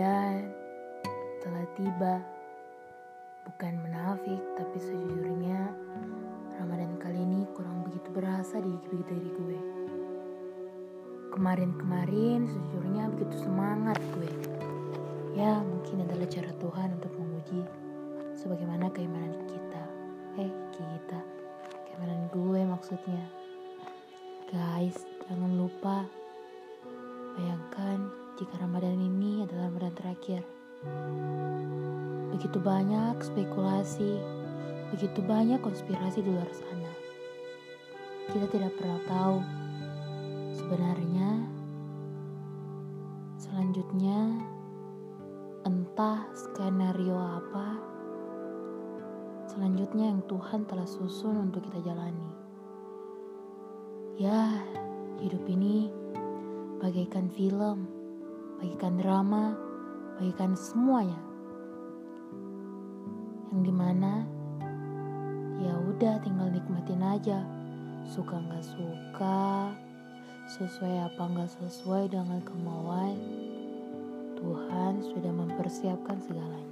Dan telah tiba, bukan menafik, tapi sejujurnya Ramadan kali ini kurang begitu berasa di diri gue. Kemarin-kemarin sejujurnya begitu semangat gue. Ya mungkin adalah cara Tuhan untuk menguji sebagaimana keimanan kita. Eh kita, keimanan gue maksudnya. Guys, jangan lupa bayangkan jika Ramadan ini adalah Ramadan terakhir. Begitu banyak spekulasi, begitu banyak konspirasi di luar sana. Kita tidak pernah tahu sebenarnya selanjutnya entah skenario apa selanjutnya yang Tuhan telah susun untuk kita jalani. Ya, hidup ini bagaikan film, bagaikan drama, bagaikan semuanya. Yang di mana ya udah tinggal nikmatin aja. Suka nggak suka sesuai apa nggak sesuai dengan kemauan. Tuhan sudah mempersiapkan segalanya